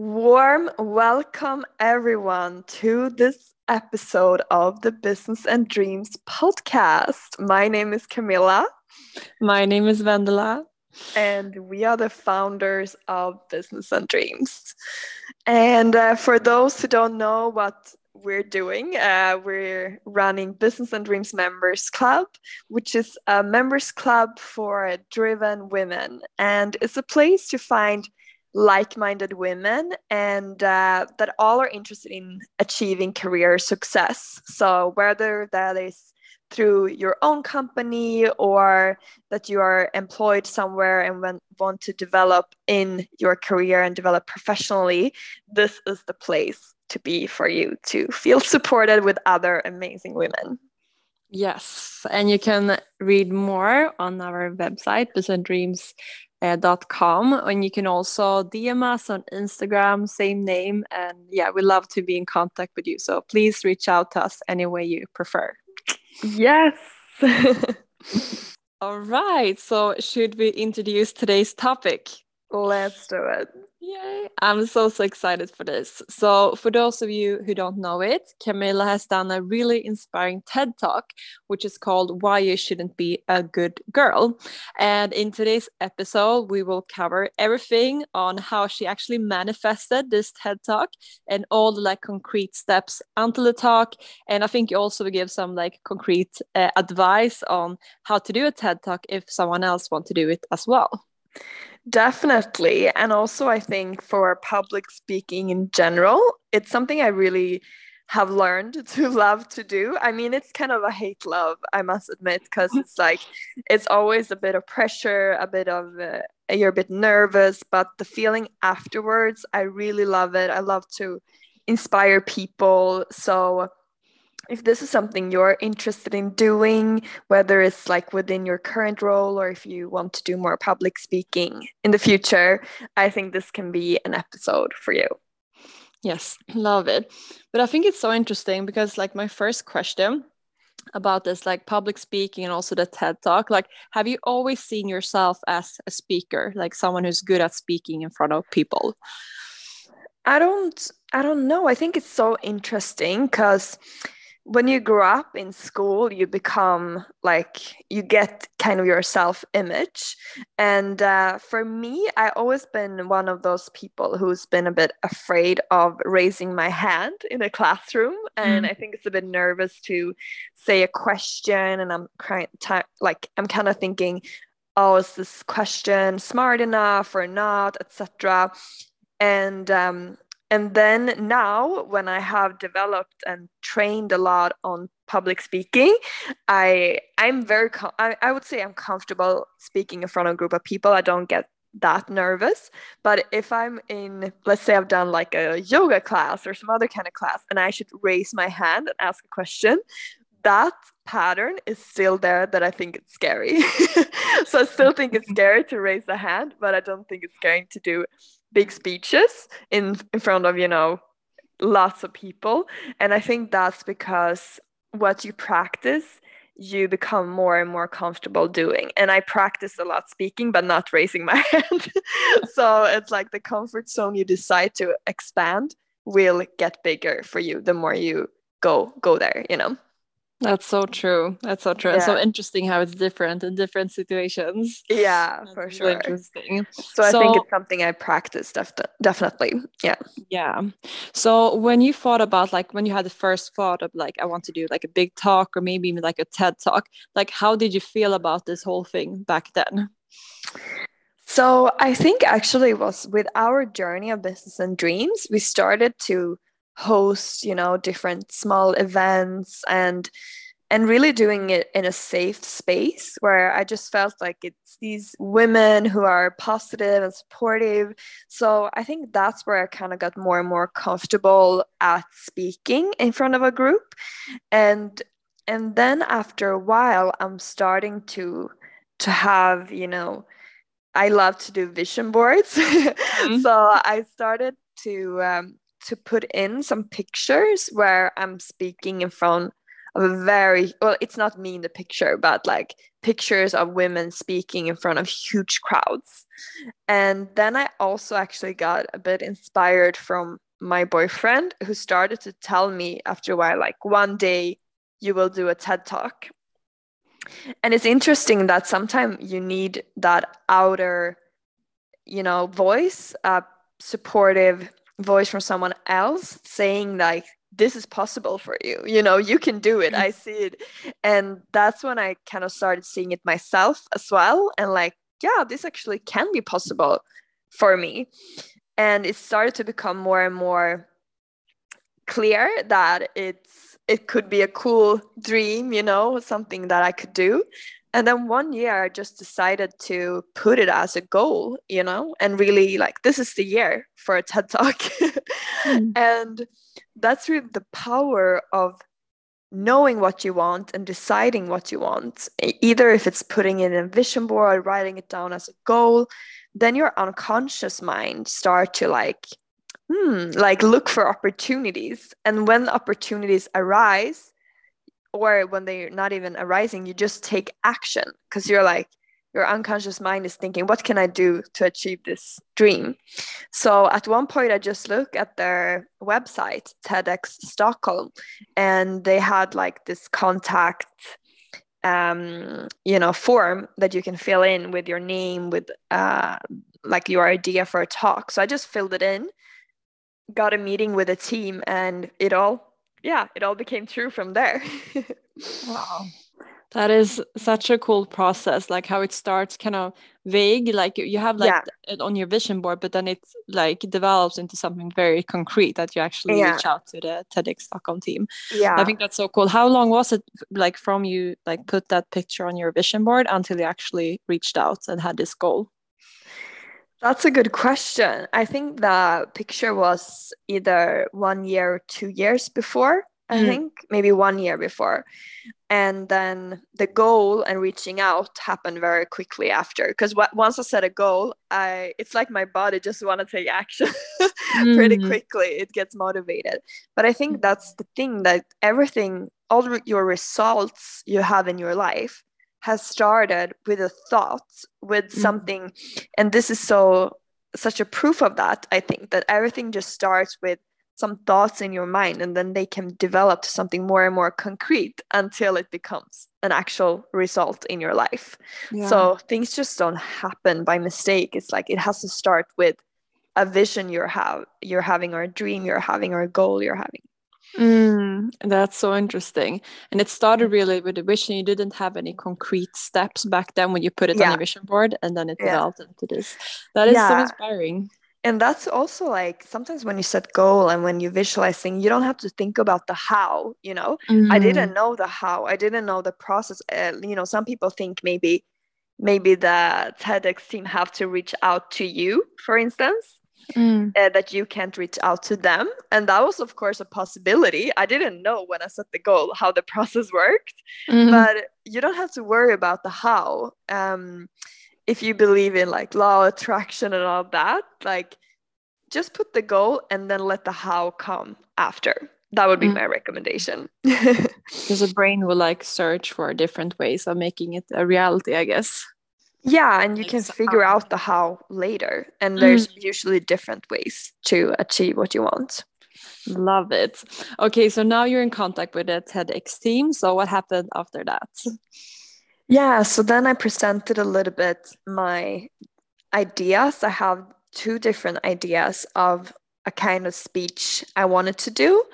Warm welcome, everyone, to this episode of the Business and Dreams podcast. My name is Camilla. My name is Vendela. And we are the founders of Business and Dreams. And uh, for those who don't know what we're doing, uh, we're running Business and Dreams Members Club, which is a members club for driven women. And it's a place to find like-minded women and uh, that all are interested in achieving career success. So whether that is through your own company or that you are employed somewhere and want to develop in your career and develop professionally this is the place to be for you to feel supported with other amazing women. Yes, and you can read more on our website, Business Dreams uh, dot com and you can also dm us on instagram same name and yeah we love to be in contact with you. So please reach out to us any way you prefer. Yes. All right. So should we introduce today's topic? Let's do it Yay! I'm so so excited for this. So, for those of you who don't know it, Camilla has done a really inspiring TED Talk, which is called "Why You Shouldn't Be a Good Girl." And in today's episode, we will cover everything on how she actually manifested this TED Talk and all the like concrete steps until the talk. And I think you also give some like concrete uh, advice on how to do a TED Talk if someone else want to do it as well. Definitely. And also, I think for public speaking in general, it's something I really have learned to love to do. I mean, it's kind of a hate love, I must admit, because it's like it's always a bit of pressure, a bit of uh, you're a bit nervous, but the feeling afterwards, I really love it. I love to inspire people. So, if this is something you're interested in doing, whether it's like within your current role or if you want to do more public speaking in the future, I think this can be an episode for you. Yes, love it. But I think it's so interesting because, like, my first question about this, like public speaking and also the TED Talk, like, have you always seen yourself as a speaker, like someone who's good at speaking in front of people? I don't, I don't know. I think it's so interesting because when you grow up in school you become like you get kind of your self image and uh, for me i always been one of those people who's been a bit afraid of raising my hand in a classroom. And mm. i think it's a bit nervous to say a question and i'm crying like i'm kind of thinking oh is this question smart enough or not? etc and um, and then now when i have developed and trained a lot on public speaking i i'm very com- I, I would say i'm comfortable speaking in front of a group of people i don't get that nervous but if i'm in let's say i've done like a yoga class or some other kind of class and i should raise my hand and ask a question that pattern is still there that I think it's scary. so I still think it's scary to raise a hand, but I don't think it's scary to do big speeches in in front of you know lots of people. And i think that's because what you practice you become more and more comfortable doing. And i practice a lot speaking but not raising my hand. So it's like the comfort zone you decide to expand will get bigger for you the more you go go there you know that's so true. That's so true. Yeah. so interesting how it's different in different situations. Yeah, That's for really sure. Interesting. So, I think it's something I practice def- definitely. Yeah. Yeah. So when you thought about like when you had the first thought of like I want to do like a big talk or maybe like a TED talk, like how did you feel about this whole thing back then? So I think actually it was with our journey of business and dreams, we started to host you know different small events and and really doing it in a safe space where I just felt like it's these women who are positive and supportive. So I think that's where I kind of got more and more comfortable at speaking in front of a group. And and then after a while I'm starting to to have, you know, I love to do vision boards. Mm-hmm. so I started to um, to put in some pictures where I'm speaking in front of a very well it's not me in the picture but like pictures of women speaking in front of huge crowds. And then i also actually got a bit inspired from my boyfriend who started to tell me after a while like one day you will do a ted talk. And it's interesting that sometimes you need that outer you know voice a supportive voice from someone else saying like this is possible for you you know you can do it. I see it. And that's when i kind of started seeing it myself as well. And like yeah this actually can be possible for me. And it started to become more and more clear that it's it could be a cool dream you know something that i could do and then one year i just decided to put it as a goal you know and really like this is the year for a ted talk. Mm. and that's really the power of knowing what you want and deciding what you want. Either if it's putting in a vision board writing it down as a goal then your unconscious mind start to like hmm like look for opportunities. And when opportunities arise or when they're not even arising, you just take action because you're like, your unconscious mind is thinking, what can I do to achieve this dream? So at one point, I just looked at their website, TEDx Stockholm, and they had like this contact um you know form that you can fill in with your name with uh like your idea for a talk so i just filled it in got a meeting with a team and it all yeah, it all became true from there. wow. That is such a cool process, like how it starts kind of vague, like you have like yeah. it on your vision board, but then it like develops into something very concrete that you actually yeah. reach out to the TEDx Stockholm team. Yeah. I think that's so cool. How long was it like from you like put that picture on your vision board until you actually reached out and had this goal? That's a good question. I think the picture was either one year or two years before, I mm. think, maybe one year before. And then the goal and reaching out happened very quickly after. Because once I set a goal, I it's like my body just want to take action mm. pretty quickly. It gets motivated. But I think that's the thing that everything, all your results you have in your life, has started with a thought with mm-hmm. something and this is so such a proof of that i think that everything just starts with some thoughts in your mind and then they can develop to something more and more concrete until it becomes an actual result in your life yeah. so things just don't happen by mistake it's like it has to start with a vision you're have you're having or a dream you're having or a goal you're having Mm, that's so interesting. And it started really with a vision. You didn't have any concrete steps back then when you put it yeah. on your vision board, and then it yeah. developed into this. That is yeah. so inspiring. And that's also like sometimes when you set goal and when you visualize things, you don't have to think about the how. You know, mm. I didn't mm-hmm. know the how. I didn't know the process. Uh, you know, some people think maybe maybe the TEDx team have to reach out to you, for instance mm. uh, that you can't reach out to them. And that was, of course, a possibility. I didn't know when I set the goal how the process worked, mm-hmm. but you don't have to worry about the how. Um, if you believe in like law attraction and all that, like just put the goal and then let the how come after. That would be mm. my recommendation. Because the brain will like search for different ways of making it a reality, I guess. Yeah, and you can figure out the how later. And there's mm. usually different ways to achieve what you want. Love it. Okay, so now you're in contact with the TEDx team. So what happened after that? Yeah, so then I presented a little bit my ideas. I have two different ideas of a kind of speech I wanted to do.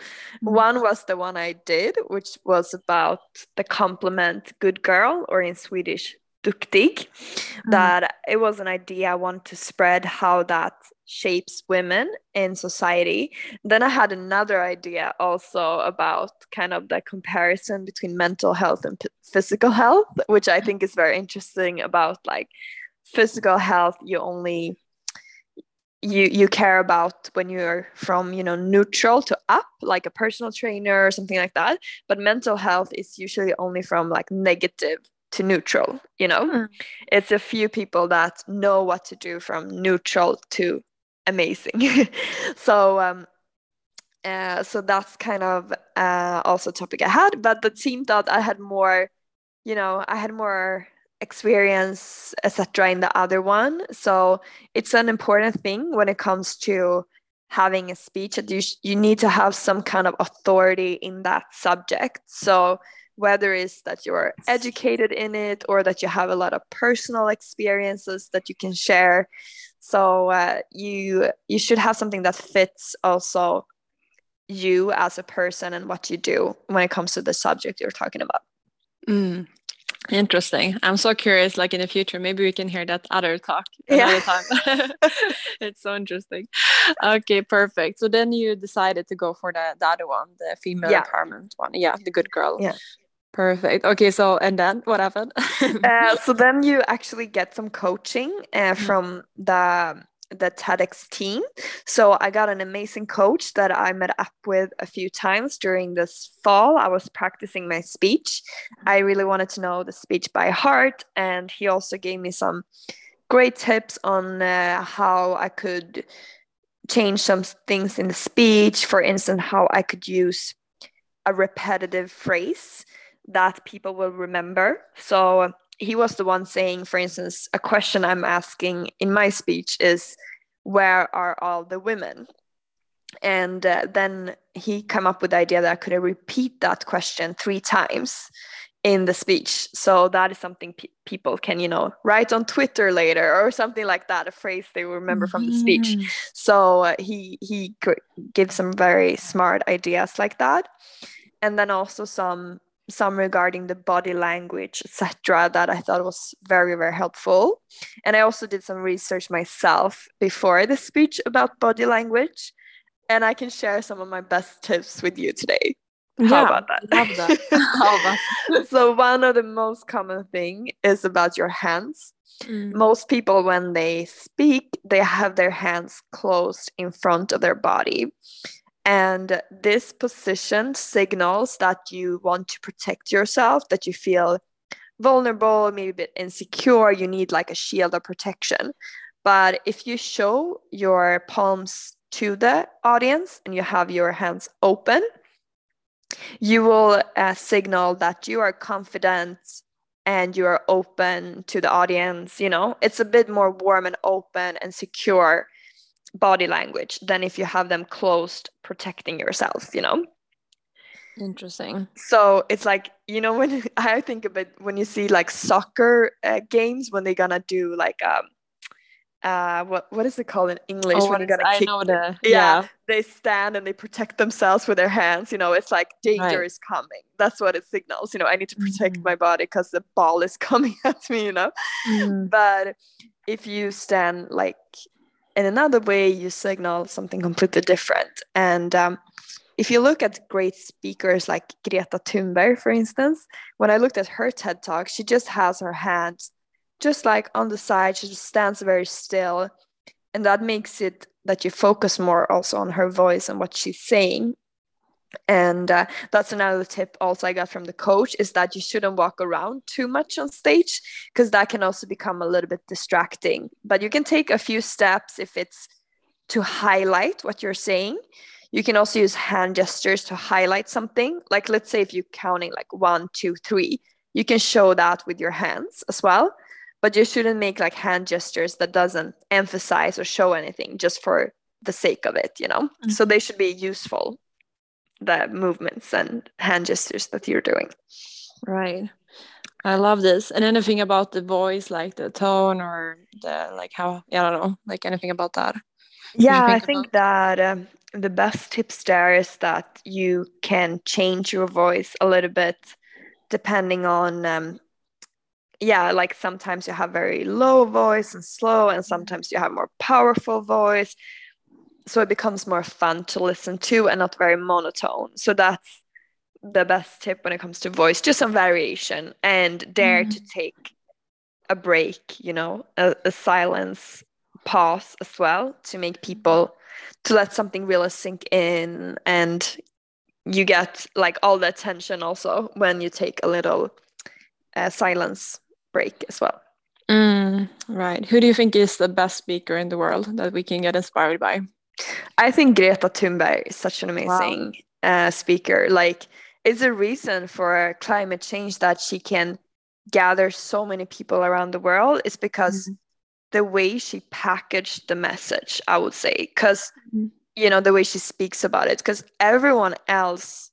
Mm. One was the one I did, which was about the compliment good girl, or in Swedish, duktig. Mm. That it was an idea I want to spread how that shapes women in society. Then I had another idea also about kind of the comparison between mental health and p- physical health, which I think is very interesting about like physical health you only you you care about when you're from you know neutral to up like a personal trainer or something like that but mental health is usually only from like negative to neutral you know mm. it's a few people that know what to do from neutral to amazing so um Uh, so that's kind of uh, also topic I had. But the team thought I had more, you know, I had more experience, etc. in the other one. So it's an important thing when it comes to having a speech that you sh- you need to have some kind of authority in that subject. So whether it's that you're educated in it or that you have a lot of personal experiences that you can share so uh, you you should have something that fits also you as a person and what you do when it comes to the subject you're talking about mm. Interesting. I'm so curious, like in the future, maybe we can hear that other talk another yeah. time. it's so interesting. Okay, perfect. So then you decided to go for the, the other one, the female yeah. empowerment one. Yeah, the good girl. Yeah. Perfect. Okay, so and then what happened? uh, so then you actually get some coaching uh, mm. from the the TEDx team. So I got an amazing coach that I met up with a few times during this fall. I was practicing my speech. I really wanted to know the speech by heart, and he also gave me some great tips on uh, how I could change some things in the speech. For instance, how I could use a repetitive phrase that people will remember. So he was the one saying, for instance, a question I'm asking in my speech is, Where are all the women? And uh, then he came up with the idea that I could repeat that question three times in the speech. So that is something pe- people can, you know, write on Twitter later or something like that, a phrase they will remember from the speech. Mm-hmm. So uh, he he gives some very smart ideas like that, and then also some some regarding the body language, etc., that I thought was very, very helpful. And I also did some research myself before the speech about body language. And I can share some of my best tips with you today. Yeah, How about that? Love that. How about that? so one of the most common thing is about your hands. Mm. Most people, when they speak, they have their hands closed in front of their body. And this position signals that you want to protect yourself, that you feel vulnerable, maybe a bit insecure, you need like a shield of protection. But if you show your palms to the audience and you have your hands open, you will uh, signal that you are confident and you are open to the audience. You know, it's a bit more warm and open and secure body language than if you have them closed protecting yourself you know? Interesting. So it's like you know when i think about when you see like soccer uh, games when they're gonna do like um uh what what is it called in english oh, when you're gonna I kick know the, yeah, yeah, they stand and they protect themselves with their hands you know it's like danger right. is coming. That's what it signals you know i need to protect mm. my body because the ball is coming at me you know? Mm. but if you stand like in another way you signal something completely different. And um, if you look at great speakers like greta thunberg for instance when i looked at her ted talk she just has her hands just like on the side. She just stands very still. And that makes it that you focus more also on her voice and what she's saying and uh, that's another tip also i got from the coach is that you shouldn't walk around too much on stage because that can also become a little bit distracting. But you can take a few steps if it's to highlight what you're saying. You can also use hand gestures to highlight something. Like let's say if you're counting like one two three you can show that with your hands as well. But you shouldn't make like hand gestures that doesn't emphasize or show anything just for the sake of it you know? Mm-hmm. so they should be useful the movements and hand gestures that you're doing. Right. I love this. And anything about the voice, like the tone or the like how I don't know, like anything about that. Yeah, think I think that um, the best tips there is that you can change your voice a little bit depending on um, yeah, like sometimes you have very low voice and slow, and sometimes you have more powerful voice so it becomes more fun to listen to and not very monotone. So that's the best tip when it comes to voice just some variation and dare mm. to take a break you know a, a, silence pause as well to make people to let something really sink in and you get like all the attention also when you take a little uh, silence break as well. Mm, right. Who do you think is the best speaker in the world that we can get inspired by I think Greta Thunberg is such an amazing wow. uh, speaker. Like, it's a reason for climate change that she can gather so many people around the world is because mm-hmm. the way she packaged the message, I would say, because mm-hmm. you know the way she speaks about it, because everyone else,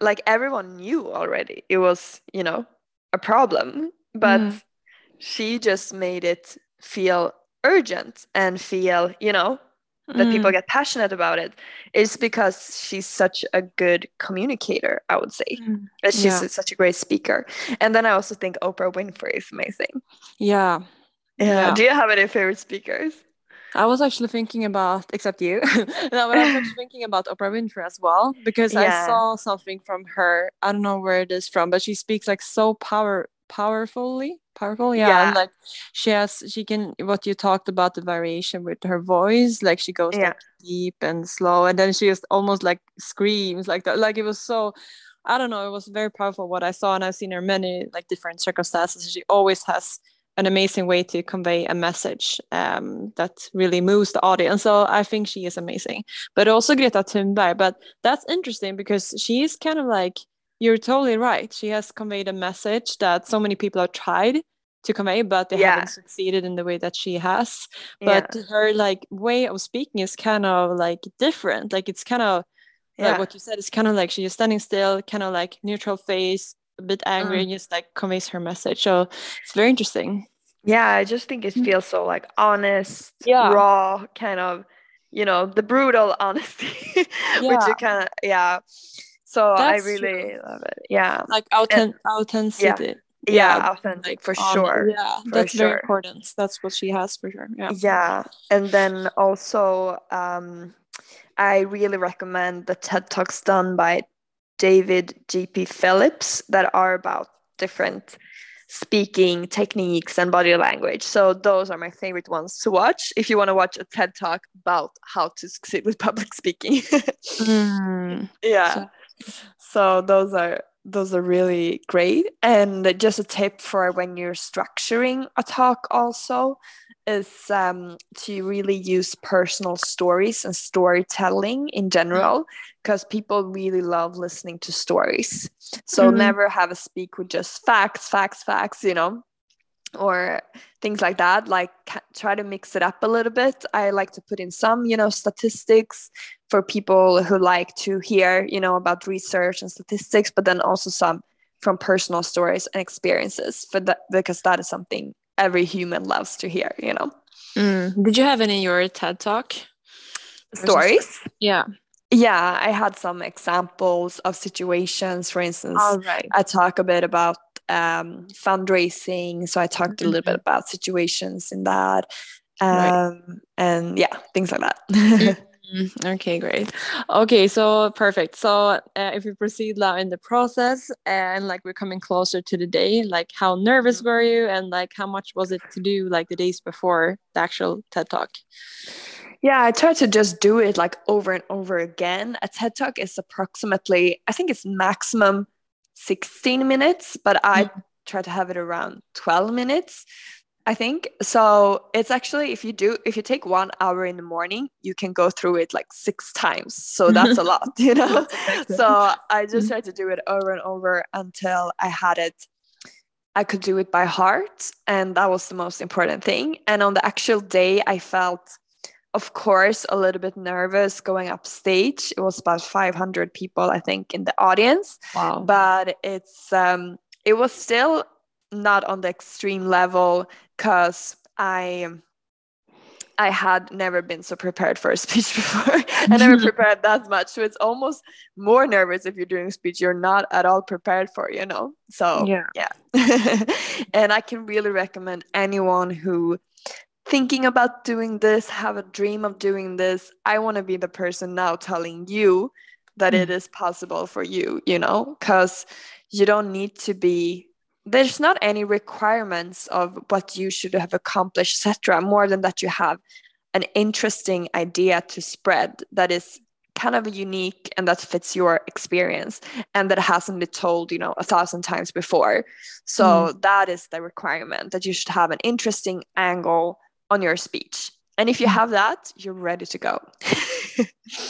like everyone knew already, it was you know a problem, but mm. she just made it feel urgent and feel you know that mm. people get passionate about it is because she's such a good communicator i would say mm. she's yeah. such a great speaker and then i also think oprah winfrey is amazing yeah. yeah yeah do you have any favorite speakers I was actually thinking about, except you, no, but I was actually thinking about Oprah Winfrey as well because yeah. I saw something from her. I don't know where it is from, but she speaks like so power powerfully powerful yeah, yeah. And like she has she can what you talked about the variation with her voice like she goes yeah. like deep and slow and then she just almost like screams like that like it was so i don't know it was very powerful what i saw and i've seen her many like different circumstances she always has an amazing way to convey a message um, that really moves the audience. So I think she is amazing. But also Greta Thunberg. But that's interesting because she's kind of like you're totally right. She has conveyed a message that so many people have tried to convey, but they yeah. haven't succeeded in the way that she has. But yeah. her like way of speaking is kind of like different. Like it's kind of yeah. like what you said. It's kind of like she's standing still, kind of like neutral face, a bit angry, mm. and just like conveys her message. So it's very interesting. Yeah, I just think it mm. feels so like honest, yeah. raw, kind of, you know, the brutal honesty, which you kind of, yeah. So That's I really true. love it. Yeah. Like authentic, authenticity. Yeah. Yeah, yeah authentic like, for sure. Yeah, for that's sure. very important. That's what she has for sure. Yeah. Yeah. And then also um I really recommend the TED Talks done by David JP Phillips that are about different speaking techniques and body language. So those are my favorite ones to watch if you want to watch a TED talk about how to succeed with public speaking. mm. Yeah. So so those are those are really great. And just a tip for when you're structuring a talk also is um, to really use personal stories and storytelling in general because people really love listening to stories. So mm-hmm. never have a speak with just facts facts facts you know or things like that like try to mix it up a little bit. I like to put in some you know statistics for people who like to hear you know about research and statistics but then also some from personal stories and experiences for that because that is something every human loves to hear you know? Mm. did you have any in your ted talk? Stories? Yeah. Yeah i had some examples of situations for instance right. i talk a bit about um, fundraising. So I talked mm-hmm. a little bit mm-hmm. about situations in that. Um, right. And yeah, things like that. mm-hmm. okay, great. Okay, so perfect. So uh, if we proceed now in the process and like we're coming closer to the day, like how nervous were mm-hmm. you and like how much was it to do like the days before the actual TED Talk? Yeah, I try to just do it like over and over again. A TED Talk is approximately, I think it's maximum 16 minutes, but I mm. try to have it around 12 minutes. I think so. It's actually if you do if you take one hour in the morning, you can go through it like six times. So that's a lot, you know. so I just mm. tried to do it over and over until I had it. I could do it by heart, and that was the most important thing. And on the actual day, I felt of course, a little bit nervous going up stage. It was about 500 people, I think, in the audience. Wow. But it's um, it was still not on the extreme level because I I had never been so prepared for a speech before. I never prepared that much. So it's almost more nervous if you're doing a speech you're not at all prepared for, you know? So yeah. Yeah. and I can really recommend anyone who thinking about doing this, have a dream of doing this. I want to be the person now telling you that mm. it is possible for you, you know, because you don't need to be there's not any requirements of what you should have accomplished, etc. More than that you have an interesting idea to spread that is kind of unique and that fits your experience and that hasn't been told you know a thousand times before so mm. that is the requirement that you should have an interesting angle on your speech. And if you mm. have that, you're ready to go.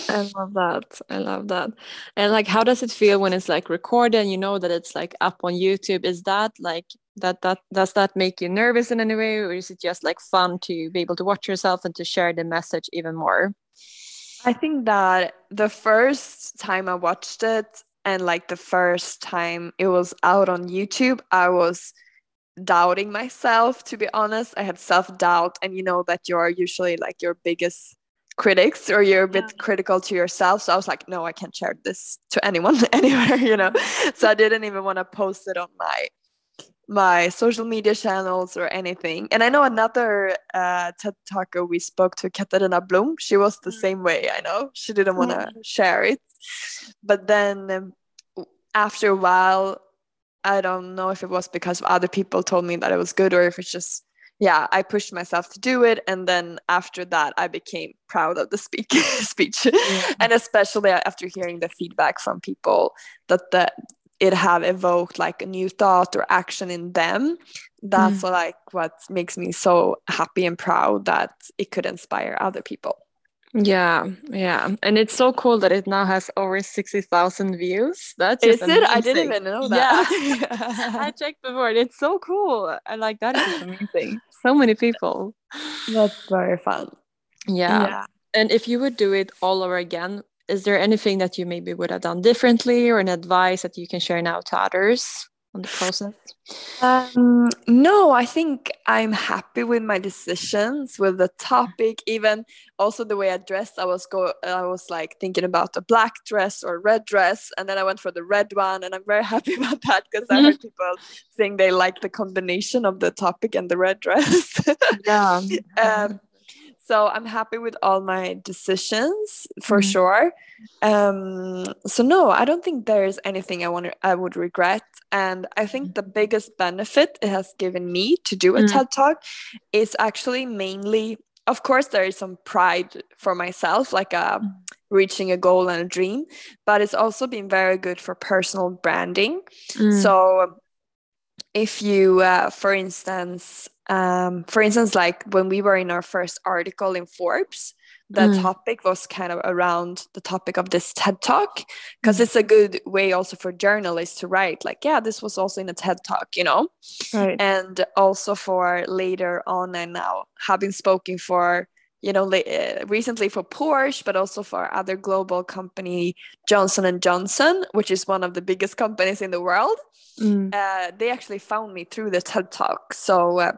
I love that. I love that. And like, how does it feel when it's like recorded and you know that it's like up on YouTube? Is that like that that does that make you nervous in any way, or is it just like fun to be able to watch yourself and to share the message even more? I think that the first time I watched it and like the first time it was out on YouTube, I was doubting myself to be honest. I had self-doubt and you know that you're usually like your biggest critics or you're a bit yeah. critical to yourself. So I was like, no, I can't share this to anyone anywhere, you know. so I didn't even want to post it on my my social media channels or anything. And I know another uh, TED talker we spoke to, Katarina Blom. She was the mm. same way. I know she didn't want to mm. share it, but then um, after a while, I don't know if it was because other people told me that it was good or if it's just yeah, I pushed myself to do it, and then after that, I became proud of the speak speech, yeah. and especially after hearing the feedback from people that the it have evoked like a new thought or action in them that's mm. like what makes me so happy and proud that it could inspire other people yeah yeah and it's so cool that it now has over 60,000 views. That's is amazing. it? I didn't even know that. Yeah. I checked before it's so cool. I like that is amazing. So many people. That's very fun. Yeah. yeah. and if you would do it all over again is there anything that you maybe would have done differently or an advice that you can share now to others on the process? Um, no, I think I'm happy with my decisions with the topic, even also the way I dressed. I was go I was like thinking about a black dress or red dress, and then I went for the red one, and I'm very happy about that because I heard people saying they like the combination of the topic and the red dress. yeah. um, so i'm happy with all my decisions for mm-hmm. sure um, so no i don't think there's anything i want i would regret and i think mm-hmm. the biggest benefit it has given me to do a mm-hmm. ted talk is actually mainly of course there is some pride for myself like a uh, mm-hmm. reaching a goal and a dream but it's also been very good for personal branding mm. so if you uh, for instance um, for instance, like when we were in our first article in Forbes, the mm. topic was kind of around the topic of this TED talk because mm. it's a good way also for journalists to write, like, yeah, this was also in a TED talk, you know? Right. And also for later on, and now having spoken for you know uh, recently for Porsche but also for other global company Johnson and Johnson which is one of the biggest companies in the world. Mm. uh, they actually found me through the TED talk. So uh,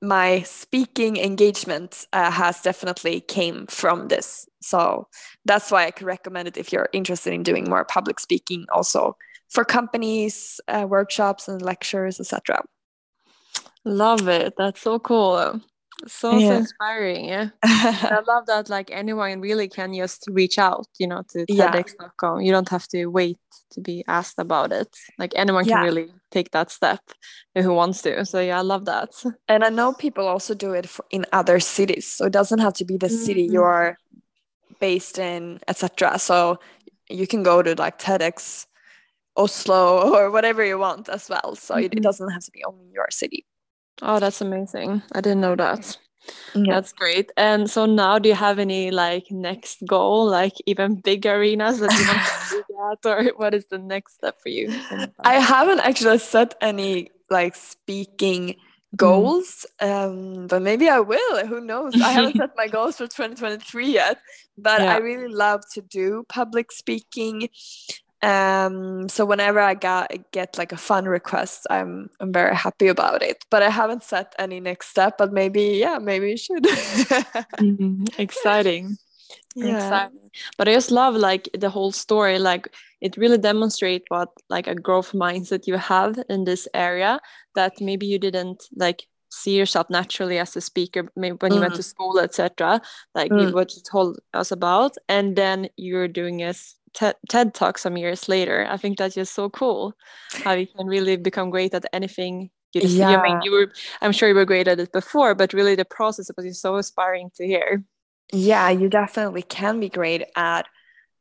my speaking engagement uh, has definitely came from this. So that's why i could recommend it if you're interested in doing more public speaking also for companies uh, workshops and lectures etc love it. That's so cool so, yeah. so inspiring yeah. I love that like anyone really can just reach out you know to tedx.com you don't have to wait to be asked about it. Like anyone can yeah. really take that step who wants to. So yeah i love that. And i know people also do it for, in other cities. So it doesn't have to be the mm-hmm. city you're based in etc so you can go to like tedx oslo or whatever you want as well. So mm-hmm. it doesn't have to be only your city Oh, that's amazing. I didn't know that. Yeah. That's great. And so now do you have any like next goal, like even big arenas that you want to at, or what is the next step for you? I haven't actually set any like speaking mm. goals um but maybe i will who knows i haven't set my goals for 2023 yet but yeah. i really love to do public speaking um so whenever i got get like a fun request i'm i'm very happy about it but i haven't set any next step but maybe yeah maybe you should mm-hmm. exciting yeah exciting. but i just love like the whole story like it really demonstrates what like a growth mindset you have in this area that maybe you didn't like see yourself naturally as a speaker maybe when mm. you went to mm. school etc like mm. what you told us about and then you're doing a TED, TED Talk some years later. I think that's just so cool how you can really become great at anything. You just, yeah. I mean, you were, I'm sure you were great at it before, but really the process was so inspiring to hear. Yeah, you definitely can be great at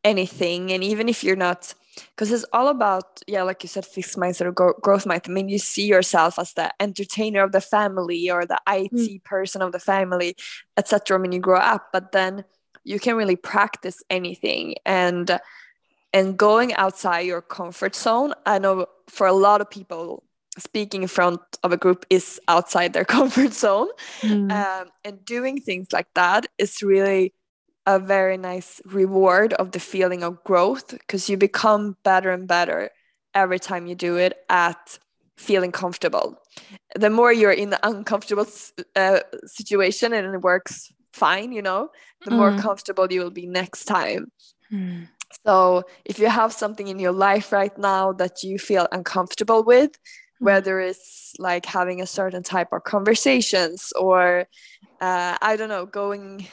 anything. And even if you're not, because it's all about, yeah, like you said, fixed mindset or growth mindset. I mean, you see yourself as the entertainer of the family or the IT mm. person of the family, etc. when you grow up. But then you can really practice anything and and going outside your comfort zone i know for a lot of people speaking in front of a group is outside their comfort zone mm. um, and doing things like that is really a very nice reward of the feeling of growth because you become better and better every time you do it at feeling comfortable the more you're in the uncomfortable uh, situation and it works fine you know the mm. more comfortable you will be next time mm. So if you have something in your life right now that you feel uncomfortable with whether it's like having a certain type of conversations or uh, i don't know going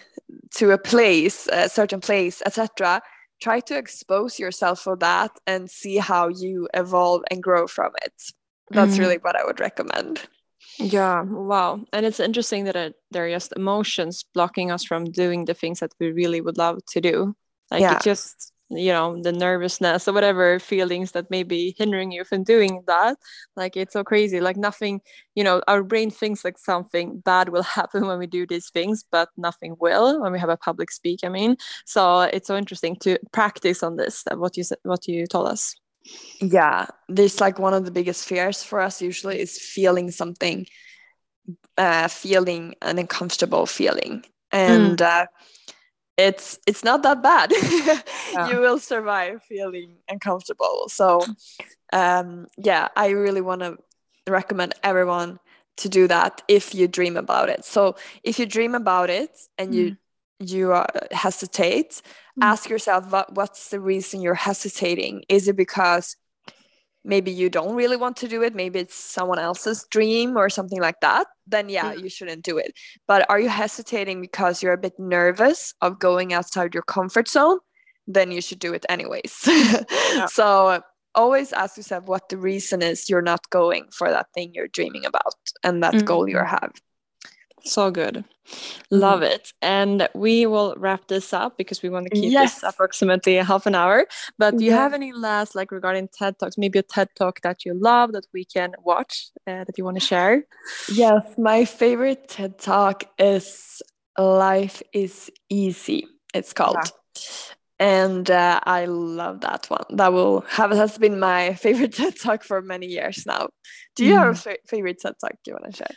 to a place a certain place etc try to expose yourself for that and see how you evolve and grow from it that's mm. really what i would recommend yeah, wow. And it's interesting that it, they're just emotions blocking us from doing the things that we really would love to do. Like yeah. it just, you know, the nervousness or whatever feelings that may be hindering you from doing that. Like it's so crazy. Like nothing, you know, our brain thinks like something bad will happen when we do these things, but nothing will when we have a public speak. I mean, so it's so interesting to practice on this. What you what you told us yeah this like one of the biggest fears for us usually is feeling something uh feeling an uncomfortable feeling and mm. uh it's it's not that bad yeah. you will survive feeling uncomfortable so um yeah i really want to recommend everyone to do that if you dream about it so if you dream about it and mm. you you uh, hesitate mm. ask yourself what, what's the reason you're hesitating is it because maybe you don't really want to do it maybe it's someone else's dream or something like that then yeah mm. you shouldn't do it but are you hesitating because you're a bit nervous of going outside your comfort zone then you should do it anyways yeah. so always ask yourself what the reason is you're not going for that thing you're dreaming about and that mm. goal you have so good. Love mm. it. And we will wrap this up because we want to keep yes. this approximately half an hour. But do you have any last, like regarding TED Talks, maybe a TED Talk that you love that we can watch uh, that you want to share? Yes, my favorite TED Talk is Life is Easy, it's called. Yeah. And uh, I love that one. That will have has been my favorite TED Talk for many years now. Do you mm. have a fa- favorite TED Talk you want to share?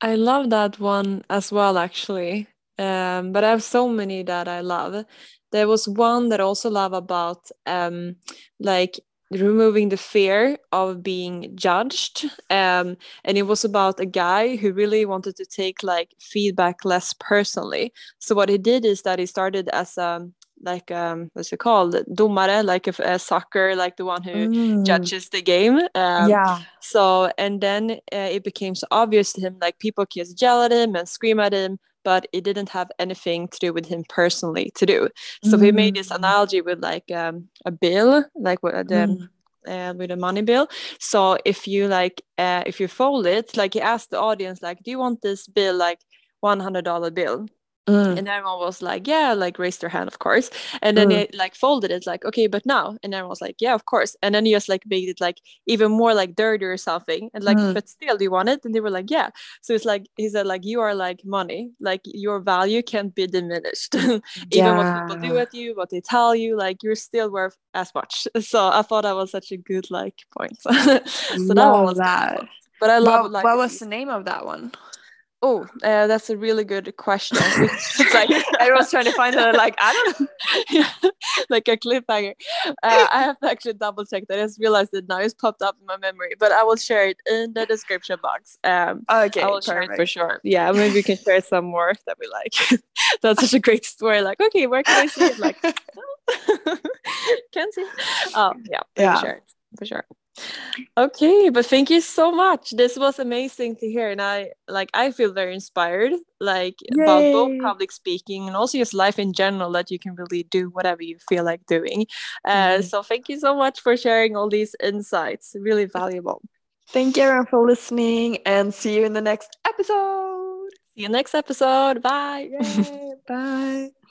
I love that one as well, actually. Um, but I have so many that I love. There was one that I also love about um, like removing the fear of being judged um, and it was about a guy who really wanted to take like feedback less personally so what he did is that he started as a like um what's it called domare like a, a soccer like the one who mm. judges the game um, yeah so and then uh, it became so obvious to him like people just yell at him and scream at him but it didn't have anything to do with him personally to do so mm. he made this mm. analogy with like um, a bill like with the mm. Uh, with a money bill. So if you like, uh, if you fold it, like he asked the audience, like, do you want this bill like one hundred dollar bill? Mm. And everyone was like, yeah, like raised their hand, of course. And then mm. it like folded it, like, okay, but now. And everyone was like, yeah, of course. And then he just like made it like even more like dirty or something. And like, mm. but still, do you want it? And they were like, yeah. So it's like, he said, like, you are like money, like your value can't be diminished. even yeah. what people do with you, what they tell you, like, you're still worth as much. So I thought that was such a good like point. so love that was that. But I love what, like, what was the name of that one? Oh, uh, that's a really good question. it's like everyone's trying to find a like I don't know, yeah, like a cliffhanger. Uh, I have to actually double check that. I just realized it now. It's popped up in my memory, but I will share it in the description box. Um, okay, I will perfect. share it for sure. Yeah, maybe we can share some more that we like. that's such a great story. Like, okay, where can I see it? Like, can't see. Oh, yeah, yeah, it for sure okay but thank you so much. This was amazing to hear and i like i feel very inspired like Yay. about both public speaking and also just life in general that you can really do whatever you feel like doing. Uh, mm. so thank you so much for sharing all these insights. Really valuable. Thank you everyone for listening and see you in the next episode. See you next episode. Bye. Yay. bye